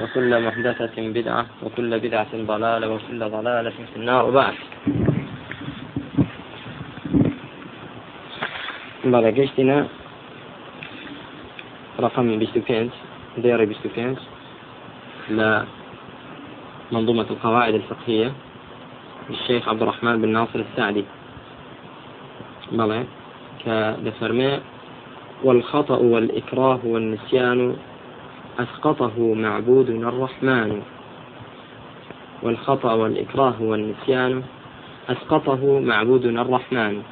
وكل محدثة بدعة وكل بدعة ضلالة وكل ضلالة في النار. وبعد. گەشتینە رقم 25 دير 25 لا منظومة القواعد الفقهية للشيخ عبد الرحمن بن ناصر السعدي بلى كدفرماء والخطأ والإكراه والنسيان أسقطه معبودنا الرحمن والخطأ والإكراه والنسيان أسقطه معبودنا الرحمن.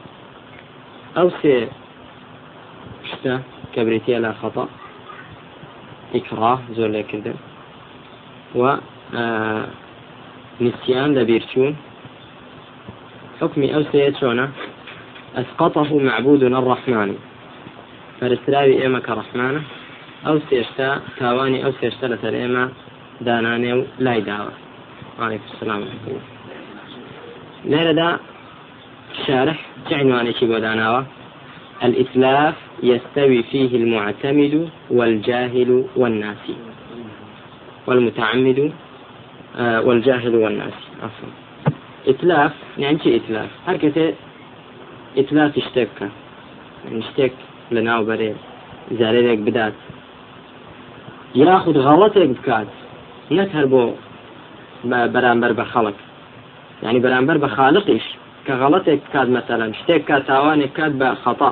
أو سي شتا كبريتي لا خطأ إكراه زول كردن. و آه نسيان لبيرتون حكمي أو سيتشونا أسقطه معبودنا الرحمن. فرسراوي إيمك رحمانه. ئەو سێشتا تاوانی ئەو سێشتا لەسەر ئێمە دانانێ و لای داوە. السلام لێرەدا شارح عنوانێکی بۆ داناوە. الإتلاف يستوي فيه المعتمد والجاهل والناسي والمتعمد والجاهل والناسي عفوا. إتلاف يعني شي إتلاف. هركة إتلاف اشتكى يعني اشتك لناو بري زاريرك بدات. یاخود غەڵەتێک بکات. نەک هەر بۆ بەرامبەر بە خەڵک ینی بەرامبەر بە خالقیش کە غەڵەتێک بکات مەسەلەن شتێک کات تاوانێک کات بە خەتا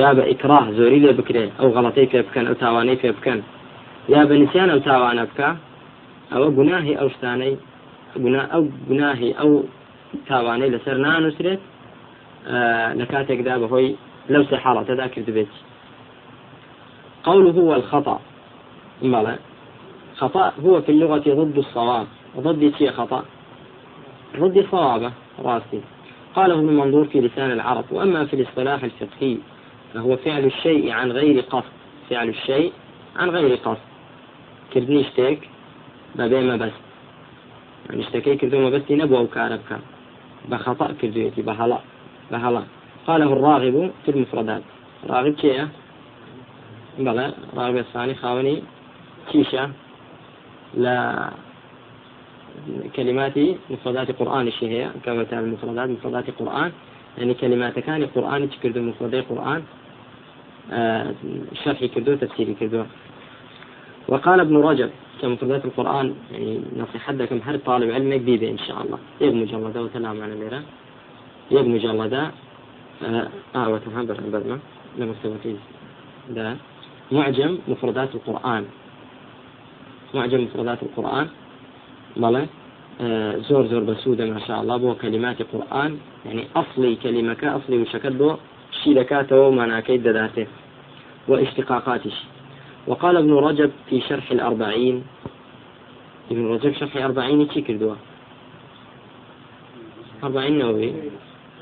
یا بە ئیکراه زۆری لێ بکرێت ئەو غەڵەتەی پێ بکەن ئەو تاوانەی پێ بکەن یا بە نسیان ئەو تاوانە بکە ئەوە گوناهی ئەو شتانەی ئەو گوناهی ئەو تاوانەی لەسەر نانووسرێت لە کاتێکدا بەهۆی لەو سێ حاڵەتەدا کردبێت. قوله هو الخطأ. بلى خطأ هو في اللغة ضد الصواب. ضد شيء خطأ. ضد الصواب راسي. قاله ابن منظور في لسان العرب وأما في الاصطلاح الفقهي فهو فعل الشيء عن غير قصد. فعل الشيء عن غير قصد. كردني اشتيك بابي ما بس. يعني اشتكي كردو ما بس نبوة وكاربك بخطأ كردويتي بهلا. بهلا. قاله الراغب في المفردات. راغب شيء بلى. راغب الثاني خاوني. كيشة لا كلمات مفردات قرآن الشيء كما تعمل مفردات مفردات قرآن يعني كلمات كان قرآن تكردو مفردات قرآن آه شرحي كردو تفسيري كردو وقال ابن رجب كمفردات القرآن يعني نصيحتكم هر طالب علم جديدة إن شاء الله؟ يب مجلدة وسلام على الليرة يب مجلدة آه, آه وتهبر بدنا لما سويت ده معجم مفردات القرآن. معجم مفردات القرآن. بلى؟ آه زور زور بسودة ما شاء الله بو كلمات القرآن. يعني أصلي كلمة كأصلي وشكل بو شيلكاته ومعنى كيد ذاته. واشتقاقاته وقال ابن رجب في شرح الأربعين. ابن رجب شرح الأربعين كي دوا أربعين نووي.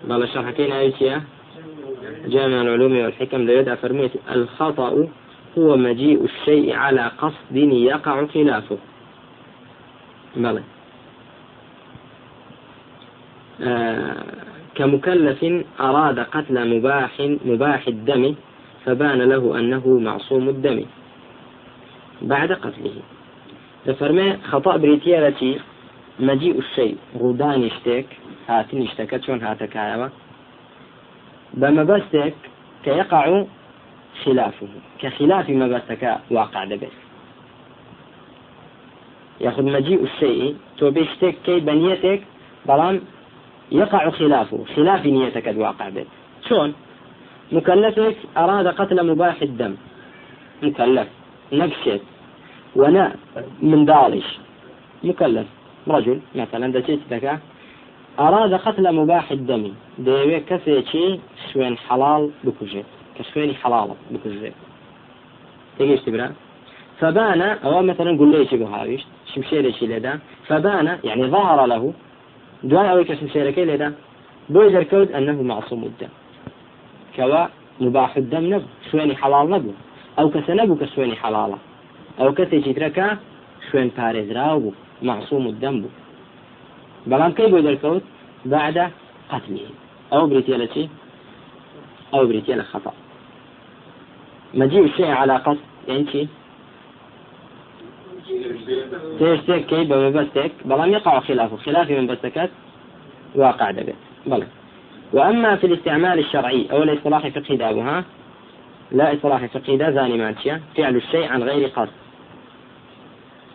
بلا شرح كين جامع العلوم والحكم لا يدع فرمية الخطأ هو مجيء الشيء على قصد يقع خلافه. بلى. آه كمكلف أراد قتل مباح مباح الدم فبان له أنه معصوم الدم. بعد قتله. ففرمي خطأ بريتيالتي مجيء الشيء. غودان يشتك هاتن اشتكت شون هاتكايوة بمبستك كيقع خلافه. كخلاف ما بسك واقع دبس ياخذ مجيء الشيء تو بيشتك كي بنيتك بلان يقع خلافه. خلاف نيتك الواقع به شلون؟ مكلفك أراد قتل مباح الدم. مكلف. نقشت. وأنا من دالش مكلف. رجل مثلا دشيت لك أراد قتل مباح الدم. ديوي شيء شوين حلال بكجت كشفيني حلالة بكذب تيجي تبرا فبان أو مثلا قول لي شبه هاويش شمشير شي لدا فبان يعني ظهر له دوای ئەوەی کەسم سێرەکەی لێدا بۆی دەرکەوت ئەنه معصوم الدم. کەوا مباح الدم حەڵال نەبوو ئەو کەسە نەبوو کە شوێنی حەڵاڵە ئەو کەسێکی ترەکە شوێن پارێزراو بوو معصوم الدم بوو بەڵام کەی بۆ دەرکەوت بعد قتله. أو بريتيا لشي أو بريتيا لخطأ مجيء الشيء على قصد يعني شي تشتك كي بمبستك بلام يقع خلافه خلاف من بستكات واقع دبت بلى. وأما في الاستعمال الشرعي أو الاصطلاح فقهي دابها لا إصطلاح فقهي دا زاني مانشيا فعل الشيء عن غير قصد.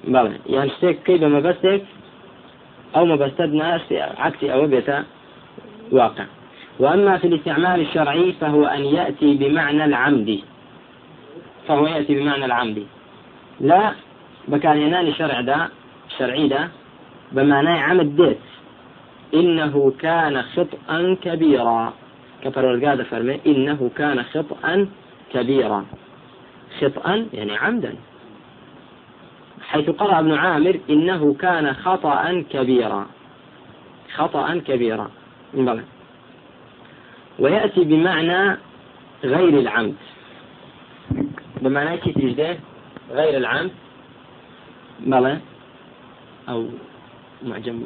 بلى. يعني شتك كي بمبستك أو مبستدنا عكسي أو بيتا. واقع. وأما في الاستعمال الشرعي فهو أن يأتي بمعنى العمد. فهو يأتي بمعنى العمد لا بكان ينال شرع دا شرعي دا بمعنى عمد ديت. إنه كان خطأ كبيرا. كفر القادة فرمي إنه كان خطأ كبيرا. خطأ يعني عمدا. حيث قرأ ابن عامر إنه كان خطأ كبيرا. خطأ كبيرا. ويأتي بمعنى غير العمد. بمعنى تجده غير العمد بلى أو معجم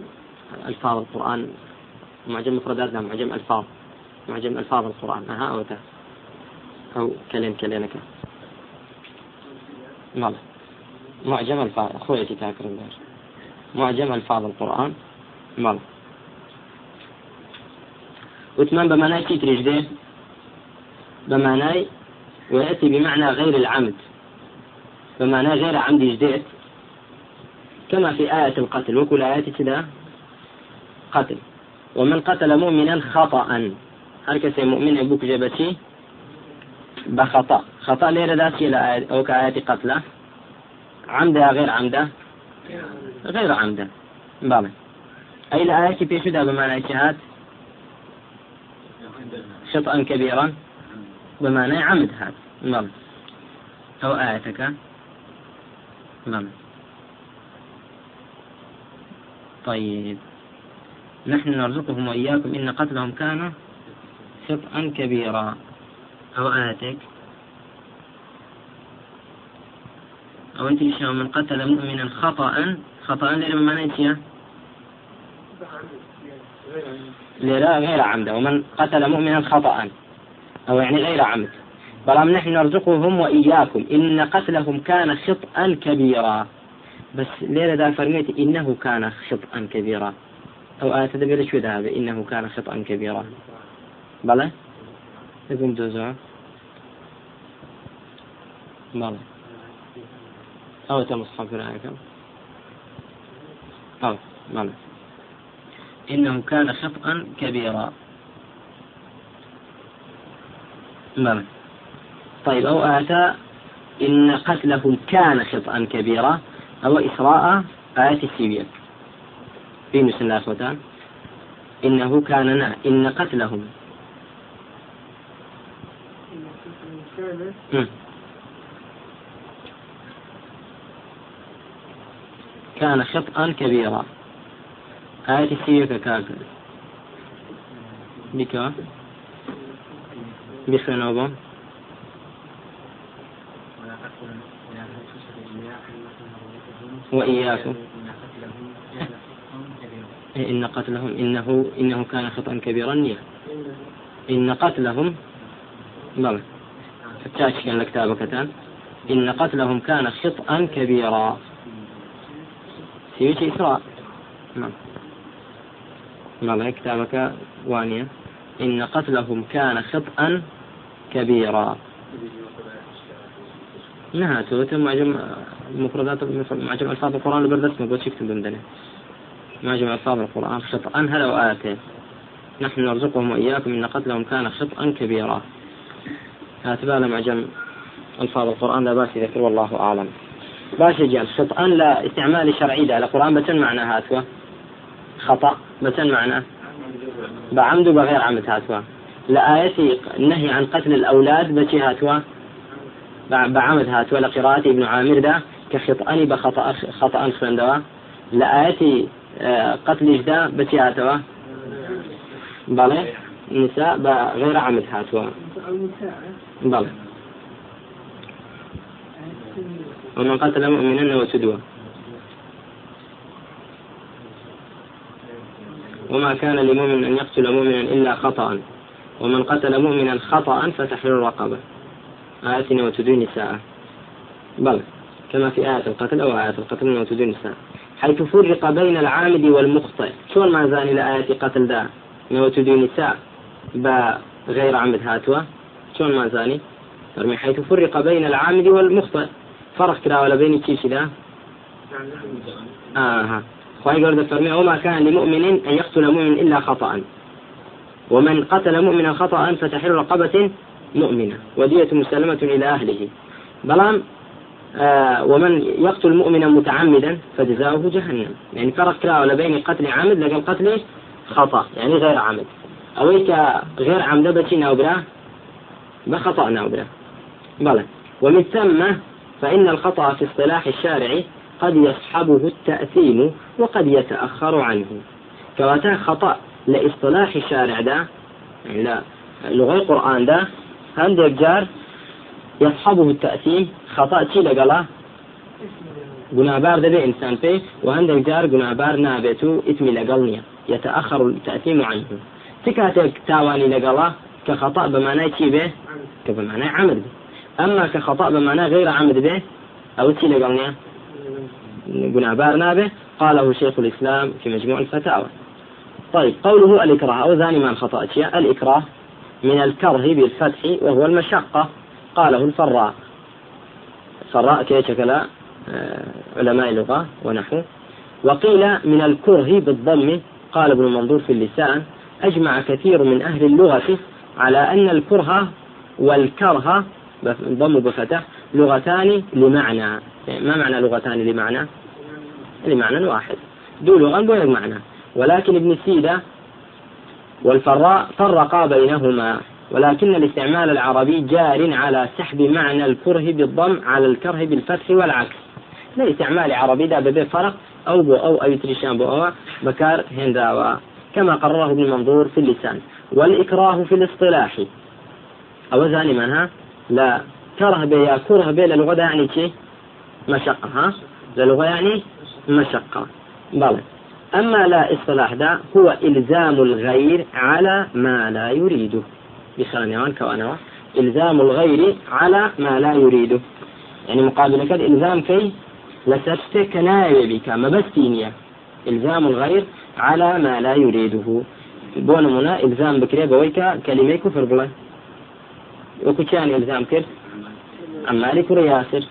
ألفاظ القرآن. معجم مفردات لا معجم ألفاظ. معجم ألفاظ القرآن. أها أو تا. أو كلين كلينك. بلى معجم ألفاظ. أخويتي تاكر معجم ألفاظ القرآن. بلى وثمان بمعنى ده بمعنى ويأتي بمعنى غير العمد. بمعنى غير عمد جديد كما في آية القتل وكل آيات كذا قتل. ومن قتل مؤمنا خطأ. هل مؤمن أبوك جبتي بخطأ. خطأ ليرة ذاتي لآية أو كآية قتلة؟ عمدة غير عمدة؟ غير عمدة. بلى أي الآية كيف بمعنى اجتهاد خطأ كبيرا. بمعنى عمد هذا. نعم. أو آيتك. نعم. طيب. نحن نرزقهم وإياكم إن قتلهم كان خطأ كبيرا. أو آيتك. أو أنت من قتل مؤمنا خطأ خطأ لأن معنى للا غير عمد ومن قتل مؤمنا خطأ أو يعني غير عمد. بلام نحن نرزقهم وإياكم. إن قتلهم كان خطأ كبيرا. بس ليلة دا فرميت إنه كان خطأ كبيرا. أو آية تدبير شو هذا؟ إنه كان خطأ كبيرا. بلى؟ يقوم دوزع بلى. أو تمصحف في أو بلى. إنه كان خطأ كبيرا. نعم. طيب أو آتى إن قتلهم كان خطأ كبيرا أو إسراء آية السيبية في مثل الله إنه كان نا إن قتلهم. كان خطأ كبيرا. آية السيئة كاكل بك. بخنوبة وإياكم. إن قتلهم إنه إنه كان خطأ كبيرا إن قتلهم. بلى فتاش كان كتابة إن قتلهم كان خطأ كبيرا. سيوتي إسراء. نعم. ماذا كتابك وانية. إن قتلهم كان خطأ كبيرا نها توتم معجم المفردات معجم ألفاظ القرآن اللي بردت ما قلت يكتب عندنا معجم ألفاظ القرآن خطأ. هذا وآيتين نحن نرزقهم وإياكم إن قتلهم كان خطأ كبيرا. هاتبال معجم ألفاظ القرآن لا بأس ذكر والله أعلم. باش يجعل خطأ. لا استعمال شرعي ده القرآن بتن معنى هاتوا خطأ. بتن معنى. بعمد وبغير عمد هاتوا لآية النهي عن قتل الأولاد بشي هاتوا بعمد هاتوا لقراءة ابن عامر ده كخطأني بخطأ خطأ خندوا. لآية قتل جدا بتياتوا بلى؟ نساء غير عمد هاتوا. بلى. ومن قتل مؤمنا وسدوا وما كان لمؤمن أن يقتل مؤمنا إلا خطأ. ومن قتل مؤمنا خطأ فتحرير رقبة آياتنا وتدون نساء بل كما في آية القتل أو آية القتل وتدون نساء حيث فرق بين العامد والمخطئ. شو ما زال إلى آية قتل دا وتدون نساء بغير عمد هاتوا. شو ما زاني حيث فرق بين العامد والمخطئ. فرق كده ولا بين كيش ده آه. خواهي قرد فرمي. وما كان لمؤمن أن يقتل مؤمن إلا خطأ. ومن قتل مؤمنا خطأ فتحر رقبة مؤمنة ودية مسلمة إلى أهله. بلام آه ومن يقتل مؤمنا متعمدا فجزاؤه جهنم. يعني فرق كلا بين قتل عامد لكن قتل خطأ يعني غير عامد أويك غير عمد بتي ناوبرا بخطأ ناوبرا بلى. ومن ثم فإن الخطأ في اصطلاح الشارع قد يصحبه التأثيم وقد يتأخر عنه. كواتا خطأ لإصطلاح الشارع ده لا لغة القرآن ده هندك جار يصحبه التأثيم خطأ تي لقلا جنابار دبي إنسان فيه وهندك جار جنابار نابتو إثمي لقلنيا يتأخر التأثيم عنه. تكاتك تاواني لقلا كخطأ بمعنى تي به؟ كبمعنى عمد. أما كخطأ بمعنى غير عمد به أو تي لقلنيا جنابار نابه قاله شيخ الإسلام في مجموع الفتاوى. طيب قوله الإكراه أو ثاني ما الخطأ الإكراه من الكره بالفتح وهو المشقة. قاله الفراء. فراء كي شكل آه، علماء اللغة ونحو. وقيل من الكره بالضم قال ابن منظور في اللسان أجمع كثير من أهل اللغة على أن الكره والكره ضم بفتح لغتان لمعنى. ما معنى لغتان؟ لمعنى لمعنى واحد. دوو لغة بۆ یەک معنى ولكن ابن سيدة والفراء فرقا بينهما ولكن الاستعمال العربي جار على سحب معنى الكره بالضم على الكره بالفتح والعكس. لا استعمال عربي دا ببي فرق أو بو أو أي تريشان بو أو بكار هنداوا. كما قرره ابن منظور في اللسان. والإكراه في الاصطلاح. أو ثاني منها لا. كره بي يا كره بي للغة يعني شيء مشقة ها؟ للغة يعني مشقة. بلى. أما لا اصطلاح ده هو إلزام الغير على ما لا يريده. بخانوان كوانوا إلزام الغير على ما لا يريده. يعني مقابل كده إلزام كي؟ لسبتك ناوي بك ما بستينيا إلزام الغير على ما لا يريده. بون منا إلزام بكري بويك كلمة كفر بلا. وكتان إلزام كر أما لكر ياسر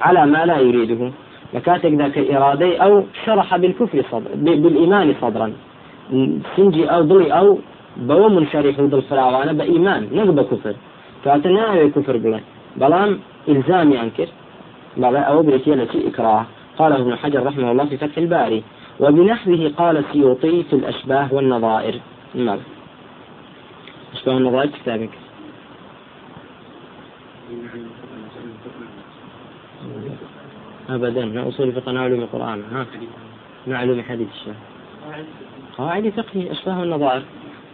على ما لا يريده. لكاتك ذاك إرادي أو شرح بالكفر صدر بالإيمان صدرا سنجي أو ضلي أو بو منشرح ضل فراوانة بإيمان نقب كفر. كاتنا كفر بلا بلام إلزام ينكر. بلا أو بريتي التي إكراه. قاله ابن حجر رحمه الله في فتح الباري وبنحوه قال السيوطي في الأشباه والنظائر. نعم. أشباه النظائر كتابك. أبدا. ما أصول فقه علوم القرآن. ها. ما علوم حديث الشيخ. قواعد فقهي أشباه النظائر.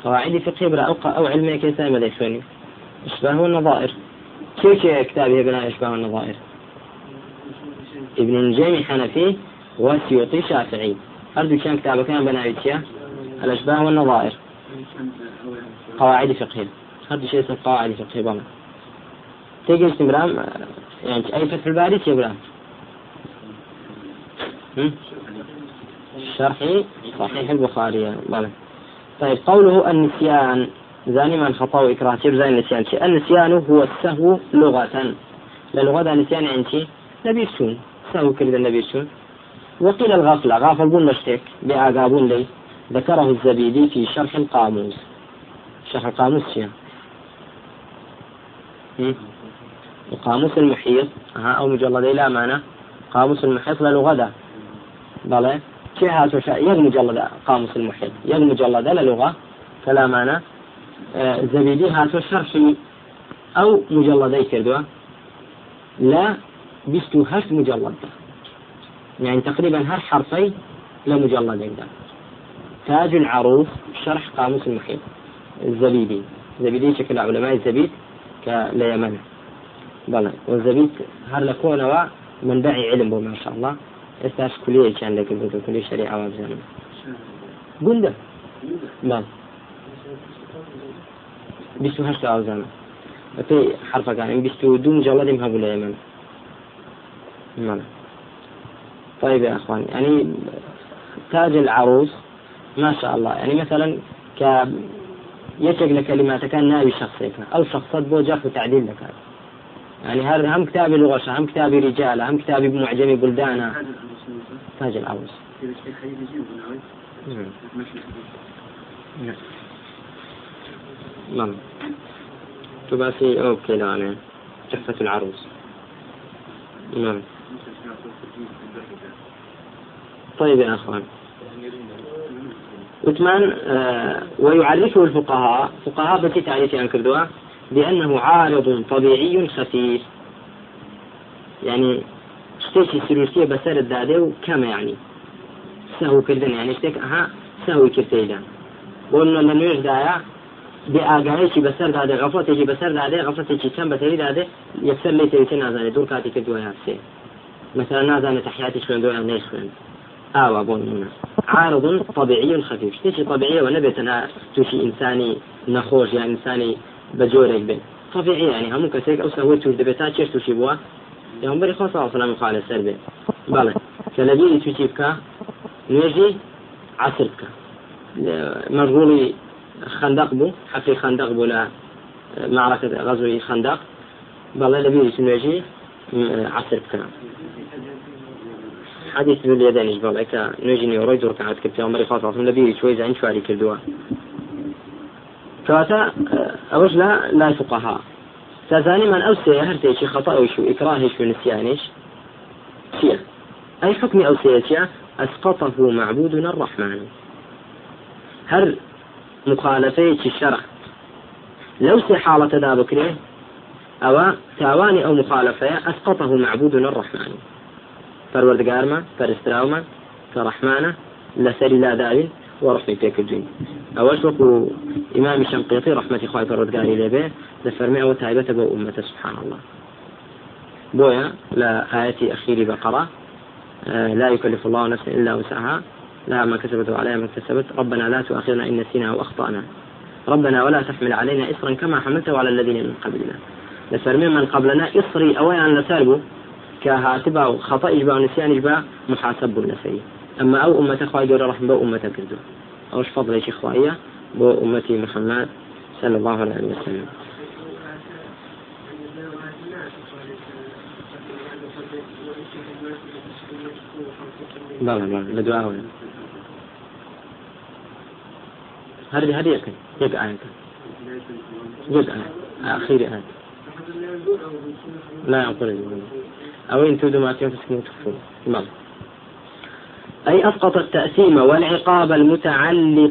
قواعد فقهية بلا أو, أو علمية كيف تعمل إخواني أشباه النظائر. كيف كتابه بناء أشباه النظائر؟ ابن الجيمي حنفي وسيوطي شافعي أرجو كان كتابه كان بناء الأشباه والنظائر قواعد فقهية هذا شيء اسمه قواعد فقهية بلا تيجي استمرام يعني أي فتح الباري إبراهيم شرح صحيح البخاري. طيب قوله النسيان. زاني من خطأ وإكراه. شيء زاني النسيان؟ شيء النسيان هو السهو لغة. للغة النسيان يعني نبي سون سهو كلمة نبي سون وقيل الغفلة. غافل بون مشتك. بأعقابون لي. ذكره الزبيدي في شرح القاموس. شرح القاموس شيء القاموس المحيط. ها أو مجلد لا معنى. قاموس المحيط للغة بلى كي هاتو يغ مجلد قاموس المحيط يغ مجلد للغة فلا معنى آه زبيدي هاتو شرحي أو مجلدي كردوا لا بيستو هشت مجلد. يعني تقريبا هر حرفي لمجلد عندنا تاج العروس شرح قاموس المحيط الزبيدي زبيدي شكل علماء الزبيد كليمن بلى والزبيد هر لكون من داعي علم ما شاء الله. استاش كلية كان لك كلية شريعة وابزانه قندة. بلى بيستو هشتا أوزانه في حرفة كان. بيستو دون جلد مهبو ليمن بلى طيب يا أخوان يعني تاج العروس ما شاء الله. يعني مثلا ك يشق لكلمات كان ناوي شخصيك أو شخصات بو جاف تعديل لك يعني هذا هم كتابي لغة هم كتابي رجال هم كتابي بمعجمي بلدانا تاج العروس. نعم. تباسي أوكي لا تحفة العروس. نعم. طيب يا أخوان. وثمان آه ويعرفه الفقهاء. فقهاء بتي تعريف عن كردوا؟ بأنه عارض طبيعي خفيف. يعني شتيشي سلوكية بسر الدادة كما يعني. سهو كردن يعني شتيك أها سهو كرتيدا بقولنا لنوش دايا بآگاهی بسر داده غفلتێکی بەسەر دادێ غفلتێکی کەم بەتەری دادێ یەکسەر لی تەویتە نازانێت دوور کاتی کردووە یاسێ مثلا نازانێت تحیاتی خوێندوە یان نەیخوێن آوى بون عارض طبيعي خفيف. شتي طبيعي أنا توشي إنساني نخوش يعني إنساني بجورك بين طبيعي يعني هم كسيك أو سهوت توش دبتا چيش توشي بوا؟ يا هم بري خاصة قال السربي بله. كلبيري توشي بكا نجي عصر بكا مشغولي خندق بو حقي خندق بو لا معركة غزوة خندق. بله لبيري تنجي عصر بكا حديث ذو اليدين يجبر لك نجني وريد ركعات كبتي عمري خاصة من نبي شوي زين شواري كردوا فاتا أوش لا لا فقهاء تزاني من أوسي وشو إكراه شو نسيانش شيء أي حكم أوسي أسقطه معبودنا الرحمن. هل مخالفة الشرع؟ لو سي حالة دابكري أو تاواني أو مخالفة أسقطه معبودنا الرحمن. پەروەردگارمە پەرستراومە کە ڕەحمانە لەسەری لاداوین وەڕحمی پێکردوین ئەوەش ئیمامی شەمقیقی ڕحمەتی خی پەروەردگاری لێبێ لەفەرمی ئەوە تایبەتە بۆ ئومەتە سبحان الله. بويا لا آية أخير بقرة لا يكلف الله نفسا إلا وسعها لها ما كسبت وعليها ما اكتسبت. ربنا لا تؤاخذنا إن نسينا أو أخطأنا. ربنا ولا تحمل علينا إصرا كما حملته على الذين من قبلنا. لسرمين من قبلنا إصري أولا لسربوا كهاتبا وخطأ إجبا ونسيان إجبا محاسب بالنسي أما أو أمة خواهي رحمة بو أمة كردو أوش فضل إيش خواهية بو أمتي محمد صلى الله عليه وسلم. بلى بلى لدعاء هذه هذه يكن يقع آية يقع أخير آية لا ينقل أو إن تبدوا ما تنفسكم وتخفون نعم أي أسقط التأثيم والعقاب المتعلق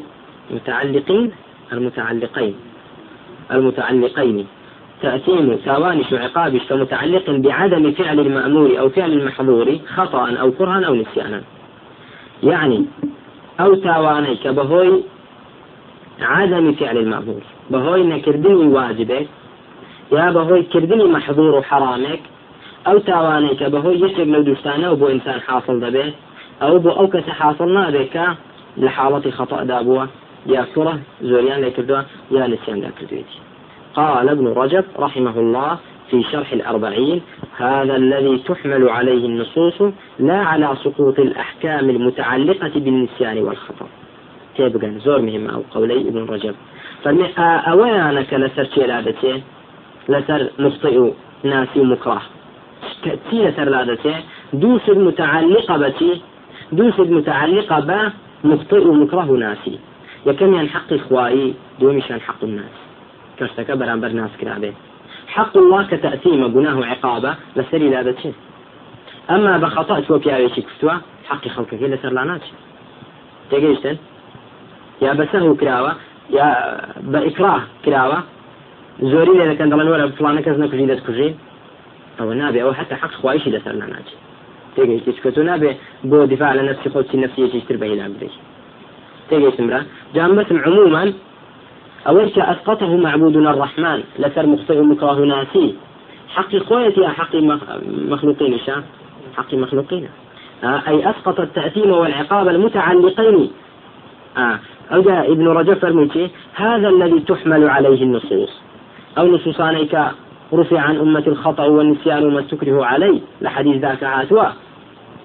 متعلقين؟ المتعلقين. المتعلقين. تأثيم ثوانش عقابش متعلق بعدم فعل المأمور أو فعل المحظور خطأ أو كرها أو نسيانا. يعني أو تاواني كبهوي عدم فعل المأمور. بهوي نكردني واجبك. يا بهوي كردني محظور وحرامك. ئەو تاوانەی کە بەهۆی یەکێک لەو دوستانەوە بۆ ئینسان حاصل دەبێت ئەو بۆ ئەو کەسە حاصل نابێت کە لە حاڵەتی خەتەدا يا كرة زوريان لكردوا يا نسيان لكردويتي قال ابن رجب رحمه الله في شرح الأربعين هذا الذي تحمل عليه النصوص لا على سقوط الأحكام المتعلقة بالنسيان والخطأ. تبقى زور مهم أو قولي ابن رجب. فأوانك لسر شيء لسر مخطئ ناسي مكره. چی لەسەر لا دەچێ دووسد متعلقة بەچی دووسد متعلقة بە مخطئ ومكره ناسي. یەکەمیان حقی خوایی دومیشان حق الناس. کەشتەکە بەرامبەر ناس کرابێ حق الله كتأثيم بناه عقابة لسري لا بتشي أما بخطأ تو بياويشي كفتوا حق خلقك لسر لا ناتش تيجيشتن يا بسهو كراوة يا بإكراه كراوة. زوري لك أن دلن ولا فلانة كزنا كجين دس كجين ئەوە نابێ ئەوە حتا حەق خوایشی لەسەر تيجي چکە نابێ بۆ دفاع لە نفسی خۆی نفسیەکیتر بە هیلا بدەیت تيجي را جامبتم عموما أولك أسقطه معبودنا الرحمن لسر مخطئ مكره ناسي. حق خويتي حق مخلوقين شا حق مخلوقين. آه أي أسقط التأثيم والعقاب المتعلقين. آه أو جاء ابن رجب فرميتي هذا الذي تحمل عليه النصوص. أو نصوصانيك رفع عن أمة الخطأ والنسيان وما استكره عليه. لحديث ذاك عاتوا.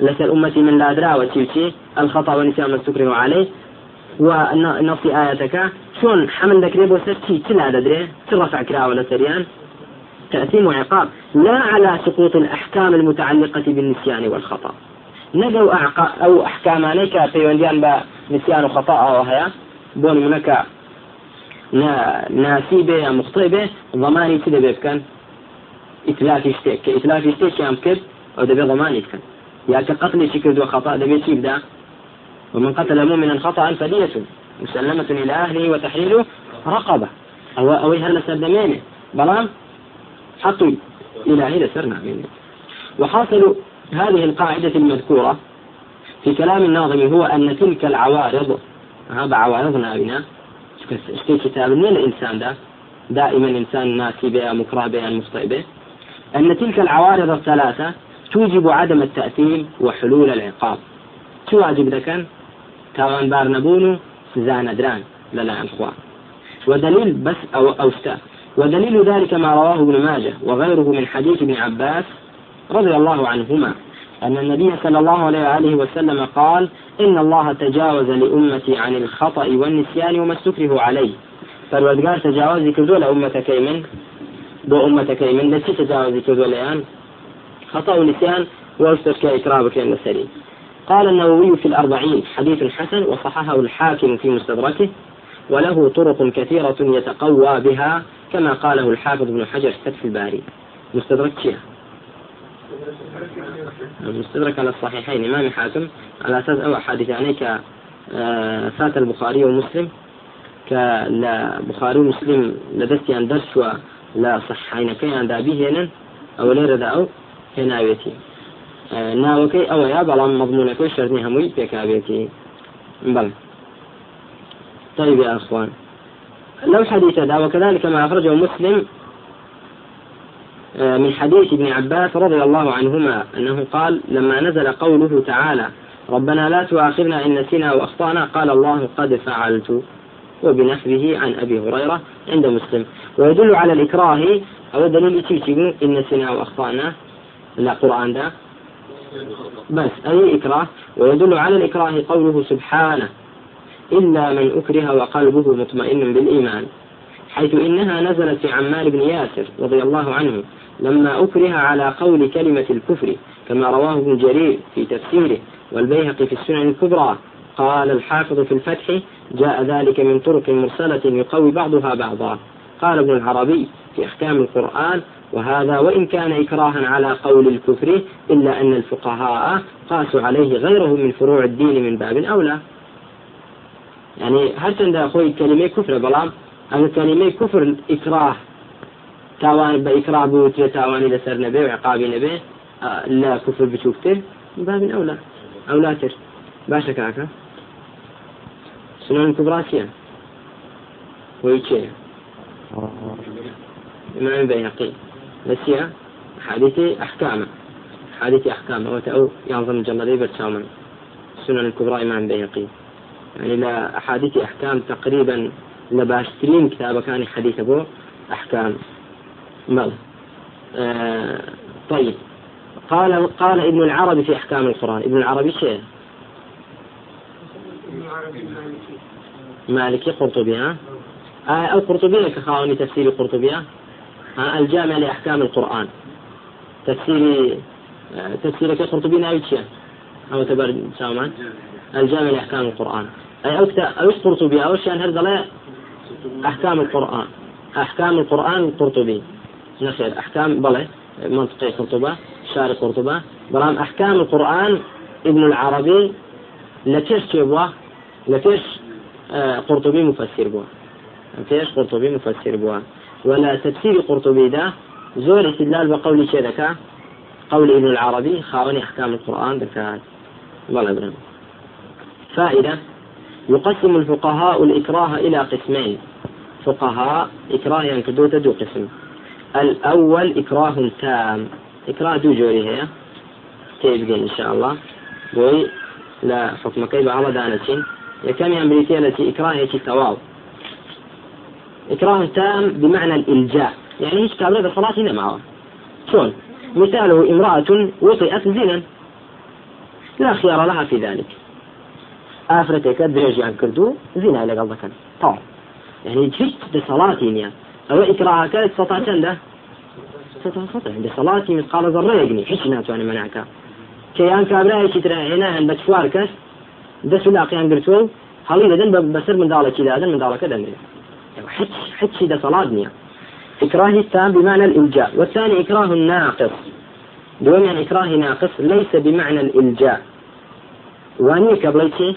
لسر أمتي من لا أدرى وتيوتي الخطأ والنسيان ما استكره عليه. ونص آياتك. شون حمل ذكري بو سرتي تلا ددري ترفع ولا سريان؟ تأثيم وعقاب لا على سقوط الأحكام المتعلقة بالنسيان والخطأ. نجو أو أحكام عليك في ونديان بنسيان وخطأ وهي بون منك ناسي به مخطئ به ضماني كده بيبكن إتلافي شتيك إتلافي شتيك كام كد أو دبي ضماني كان يا كقتل شكل دو خطأ دبي تيبدا ومن قتل مؤمنا خطأ فدية. مسلمة إلى أهله وتحرير رقبة. أو أو هل سردمينه بلام حطوا إلى هنا سرنا منه وحاصل هذه القاعدة المذكورة في كلام الناظم هو أن تلك العوارض هذا عوارضنا بنا. في كتاب من الإنسان ده؟ دائما إنسان ناسي بها مكره بها مخطئ به أن تلك العوارض الثلاثة توجب عدم التأثيم وحلول العقاب. تواجب ذكا تاوان بار نبونو زان دران للا أخوان ودليل بس أو أوستا. ودليل ذلك ما رواه ابن ماجه وغيره من حديث ابن عباس رضي الله عنهما أن النبي صلى الله عليه وآله وسلم قال إن الله تجاوز لأمتي عن الخطأ والنسيان وما استكره عليه. فالوردقار تجاوزي كردو لأمة كيمن بو أمة كيمن لسي تجاوزي كردو لأن خطأ ونسيان وأسترك إكرابك لأن السليم قال النووي في الأربعين حديث حسن وصححه الحاكم في مستدركه وله طرق كثيرة يتقوى بها كما قاله الحافظ ابن حجر فتح الباري. مستدرك شيء المستدرك على الصحيحين. إمام حاكم على أساس أو أحاديث يعني ك آه، فات البخاري ومسلم. كلا بخاري ومسلم لدست أن درس ولا صحيحين. كي عند أبيه هنا أو ليرة أو هنا بيتي آه، ناوكي أو يا بلام مضمونك وشرني هموي بيك بيتي بل. طيب يا أخوان. لو حديث هذا وكذلك ما أخرجه مسلم آه، من حديث ابن عباس رضي الله عنهما أنه قال لما نزل قوله تعالى ربنا لا تؤاخذنا إن نسينا وأخطأنا قال الله قد فعلت وبنحوه عن أبي هريرة عند مسلم. ويدل على الإكراه أو دليل إن نسينا وأخطأنا لا قرآن ده بس أي إكراه ويدل على الإكراه قوله سبحانه إلا من أكره وقلبه مطمئن بالإيمان حيث إنها نزلت في عمار بن ياسر رضي الله عنه لما أكره على قول كلمة الكفر كما رواه ابن جرير في تفسيره والبيهقي في السنن الكبرى. قال الحافظ في الفتح جاء ذلك من طرق مرسلة يقوي بعضها بعضا. قال ابن العربي في أحكام القرآن وهذا وإن كان إكراها على قول الكفر إلا أن الفقهاء قاسوا عليه غيره من فروع الدين من باب أولى. يعني هل تندى أخوي كلمة كفر؟ بلام أنا كلمة كفر إكراه تاوان بإكراه بوتر تاواني لسر نبي وعقابي نبي آه لا كفر بشوكتر من باب أولى. أولاتر باشا كاكا. سنن كبرى سيان ويتشي إمام بيهقي. نسيا حديث أحكامه. حديث أحكامه. وتأو ينظم جلدي برشاما سنن الكبرى إمام بيهقي. يعني لا أحاديث أحكام تقريبا لباشترين كتاب كان حديث أبو أحكام. مال آه طيب. قال قال ابن العربي في أحكام القرآن. ابن العربي شيء مالكي قرطبي ها؟ آه أو قرطبي كخاوني تفسير قرطبي ها؟ الجامع لأحكام القرآن. تفسير آه تفسير قرطبي ناوي أو تبر سامان؟ الجامع لأحكام القرآن. أي أو أو قرطبي؟ أو شأن هذا أحكام القرآن. أحكام القرآن القرطبي نخير أحكام بلى منطقة قرطبة شارع قرطبة. برام أحكام القرآن ابن العربي لكيش تبوا لكيش آه، قرطبي مفسر بوا؟ لكيش قرطبي مفسر بوا؟ ولا تفسير قرطبي ده زور استدلال بقول شيء قول ابن العربي خاوني أحكام القرآن والله إبراهيم فائدة يقسم الفقهاء الإكراه إلى قسمين. فقهاء إكراه ينكدو دو قسم. الأول إكراه تام. إكراه دو جوري هي. تيبقى إن شاء الله؟ بوي لا حكم كيف؟ على دانتين يكم أمريكية التي إكراه هي تواو إكراه تام بمعنى الإلجاء. يعني هيك كابلة صلاة هنا معه. شلون؟ مثاله امرأة وطئت زنا. لا خيار لها في ذلك. آفرتك درجة عن كردو زنا إلى قلبك. طبعا. يعني هيك بصلاة يعني أو إكراه كانت سطع ده؟ سطع سطع بصلاة مثقال ذرة يقني حش ناتو أنا منعك؟ كيان كابرا يشترى هنا عند بشوار كس دس لا قيان قرتو هل إذا بسر من دالك إذا من حج حج ده إكراه التام بمعنى الإلجاء والثاني إكراه الناقص دون يعني إكراه ناقص ليس بمعنى الإلجاء. وأني قبلتي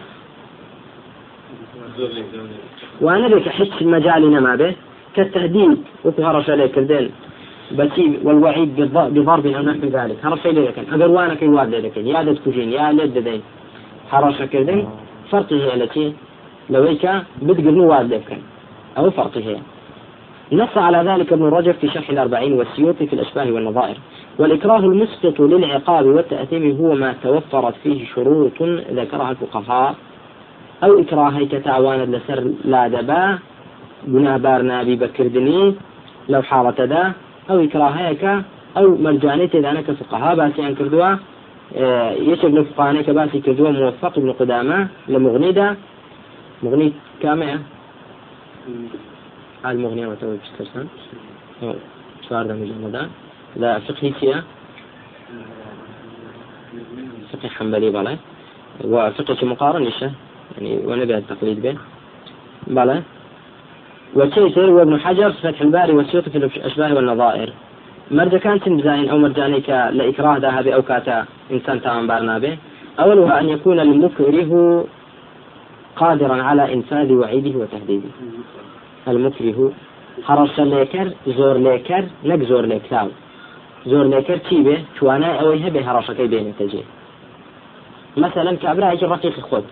وأنا بك حس مجالنا ما به كالتهديد وكهرش عليك الدين بتي والوعيد بضرب أو نحو ذلك. هرش لك اگر وأنا كي واد لك يا دد كوجين يا لد دين هرش كردين هي التي لويك بدقر نواد لك. أو فرقه نص على ذلك ابن رجب في شرح الأربعين والسيوطي في الأشباه والنظائر. والإكراه المسقط للعقاب والتأثيم هو ما توفرت فيه شروط ذكرها الفقهاء. أو إكراهي كتعوان لسر لا دبا بنابار نابي بكردني لو حالة دا. أو إكراهيك أو مرجانية إذا أنا كفقهاء باسي عن كردوا. آه، يشب لفقانيك باسي كردوا موفق ابن قدامة لمغني دا. مغني كامعة المغنية وتوجه ترسان شوار ده مجمدا لا فقهي فيها؟ فقه حنبلي بلا وفقه مقارن إيشه يعني ونبي التقليد به بلى وكيتر وابن حجر فتح الباري والسيوطي في الأشباه والنظائر. مرجع كانت بزاين أو مرجانيك لإكراه ذهب أو كاتا إنسان تام بارنا به أولها أن يكون المكره قادرا على إنفاذ وعيده وتهديده. المكره هەڕەشە لێکەر زۆر لێکەر نەک زۆر لێکراو زۆر لێکەر چی بێ توانای ئەوەی هەبێ هەڕەشەکەی بێنێتە جێ مثلا کابراایکی ڕقیقی خۆت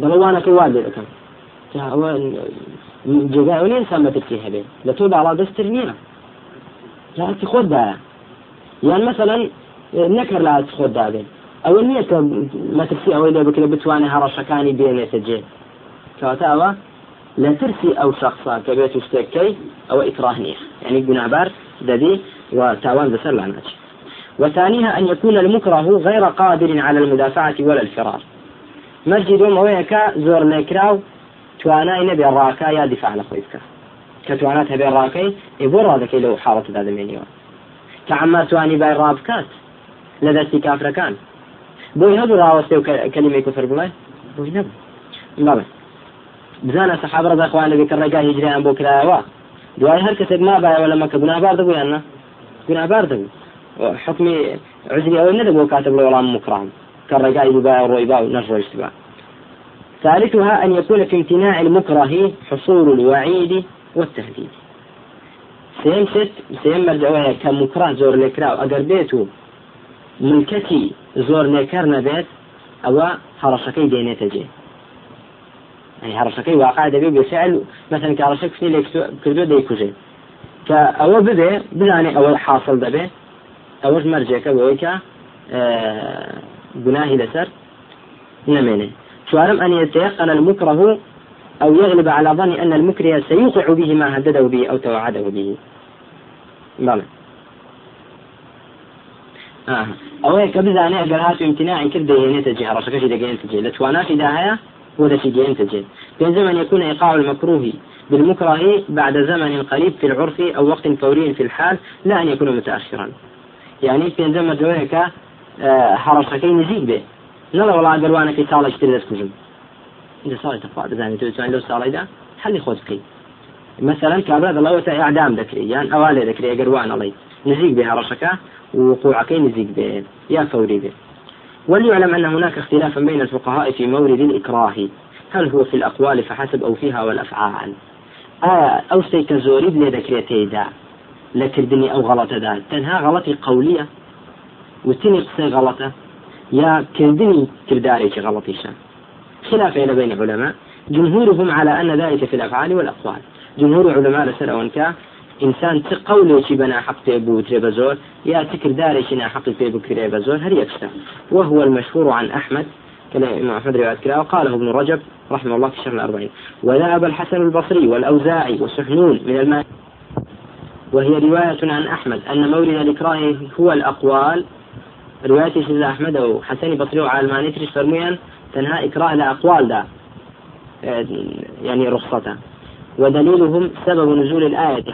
دەڵوانەکەی وا لێ دەکەم. ئەوە جێگای ئەو ئینسان بەترسی هەبێ. لە تۆ باڵا دەستتر نییە. لاتی خۆتدایە یان مثلا نەکرد لاات خۆت دابێت ئەوە نییە کە مەترسی ئەوەی لێ بکرێت بتوانێت هەڕەشەکانی بێنێتە جێ کەواتە ئەوە لە ترسی ئەو شخصا کە بێت شتێکەکەی ئەوە ئیکراه نییە يعني بنابار دەبی وتاوان بسر لا ناچ وثانيها أن يكون المكره غير قادر على المدافعة ولا الفرار. مرجي دوم أويك زور نكراو توانا نبي الراكا يا دفاع كتوانا تبي الراكي يبور هذا كي لو حارة هذا منيو تعمى تواني باي رابكات لدى كافر كان بوي هذا راوستي كلمة كفر بلاي بوي نبي بلى بزانە سەحاب ڕزا خوان لەبێ کە ڕێگا هیجریان بۆ کرایەوە دوای هەر کەسێک نابایەوە لە مەکە گونابار دەبوو یاننا گونابار دەبوو حکمی عزری ئەوە نەدەبوو کاتە بڵێ وەڵام مکرام کە ڕێگای دوبای ڕۆی با و نەڕۆیشت بە ثالثها أن يكون في امتناع المكره حصول الوعيد والتهديد. سيم ست سيم مرجعوها كمكره زور لكراو. أقر ملکەتی زۆر نێکەر نەبێت ئەوە هەڕەشەکەی دێنێتە جێ. هەڕەشەکەی واقع دەبێت بێسیل مەسن کارڕەشە کشنی لە کردو دەیکوژێت کە ئەوە بدێ بزانێ ئەوە حاصل دەبێت ئەوەش مەرجەکە بەوەیکە گناهی لەسەر نمێنێ شوارم أن يتيقن المكره أو يغلب على ظن أن المكره سيوقع به ما هدده به أو توعده به بلى ئەوەیە کە بزانێ ئەگەر هاتو امتناعی کرد دەێنێتە جێ ڕەشەکەشی دەگەێنتە جێ لە تواناتی داهەیە هو التي دينت جد بين زمن يكون إيقاع المكروه بالمكره بعد زمن قريب في العرف أو وقت فوري في الحال لا أن يكون متأخرا يعني بين زمن دويك حرشەکەی نزیک بێ. نەڵە وڵا گەروانەکەی ساڵێکتر دەستکوژم لە ساڵی تەخوا دەزانانی توان لەو ساڵیدا هەلی خۆت بکەیت مەسەرەن کابرا دەڵەوە تا ئەعدام دەکرێت یان ئەوا لێ دەکرێت گەروانەڵی نزیک بێ هەڕەشەکە ووقوعكي نزيق به يا فوري به وليعلم أن هناك اختلافا بين الفقهاء في مورد الإكراه. هل هو في الأقوال فحسب أو فيها والأفعال؟ آه أو سيكزوري بني ذكريتي دا لكردني أو غلط دا تنها غلطي قولية. وتني قصي غلطة. يا كردني كرداري غلطيشان خلاف بين العلماء؟ جمهورهم على أن ذلك في الأفعال والأقوال. جمهور علماء السنة وانكا إنسان تقول شي بنا حق تيبو تريبزور يا تكر داري شنا حق تيبو كريبزور هل يكسر؟ وهو المشهور عن أحمد الإمام أحمد رواية كلا وقاله ابن رجب رحمه الله في الشهر الأربعين وذهب الحسن البصري والأوزاعي وسحنون من المال وهي رواية عن أحمد أن مورد الإكراه هو الأقوال. رواية سيدنا أحمد وحسن البصري وعلماني تريش فرميا تنهى إكراه الأقوال ده يعني رخصته. ودليلهم سبب نزول الآية.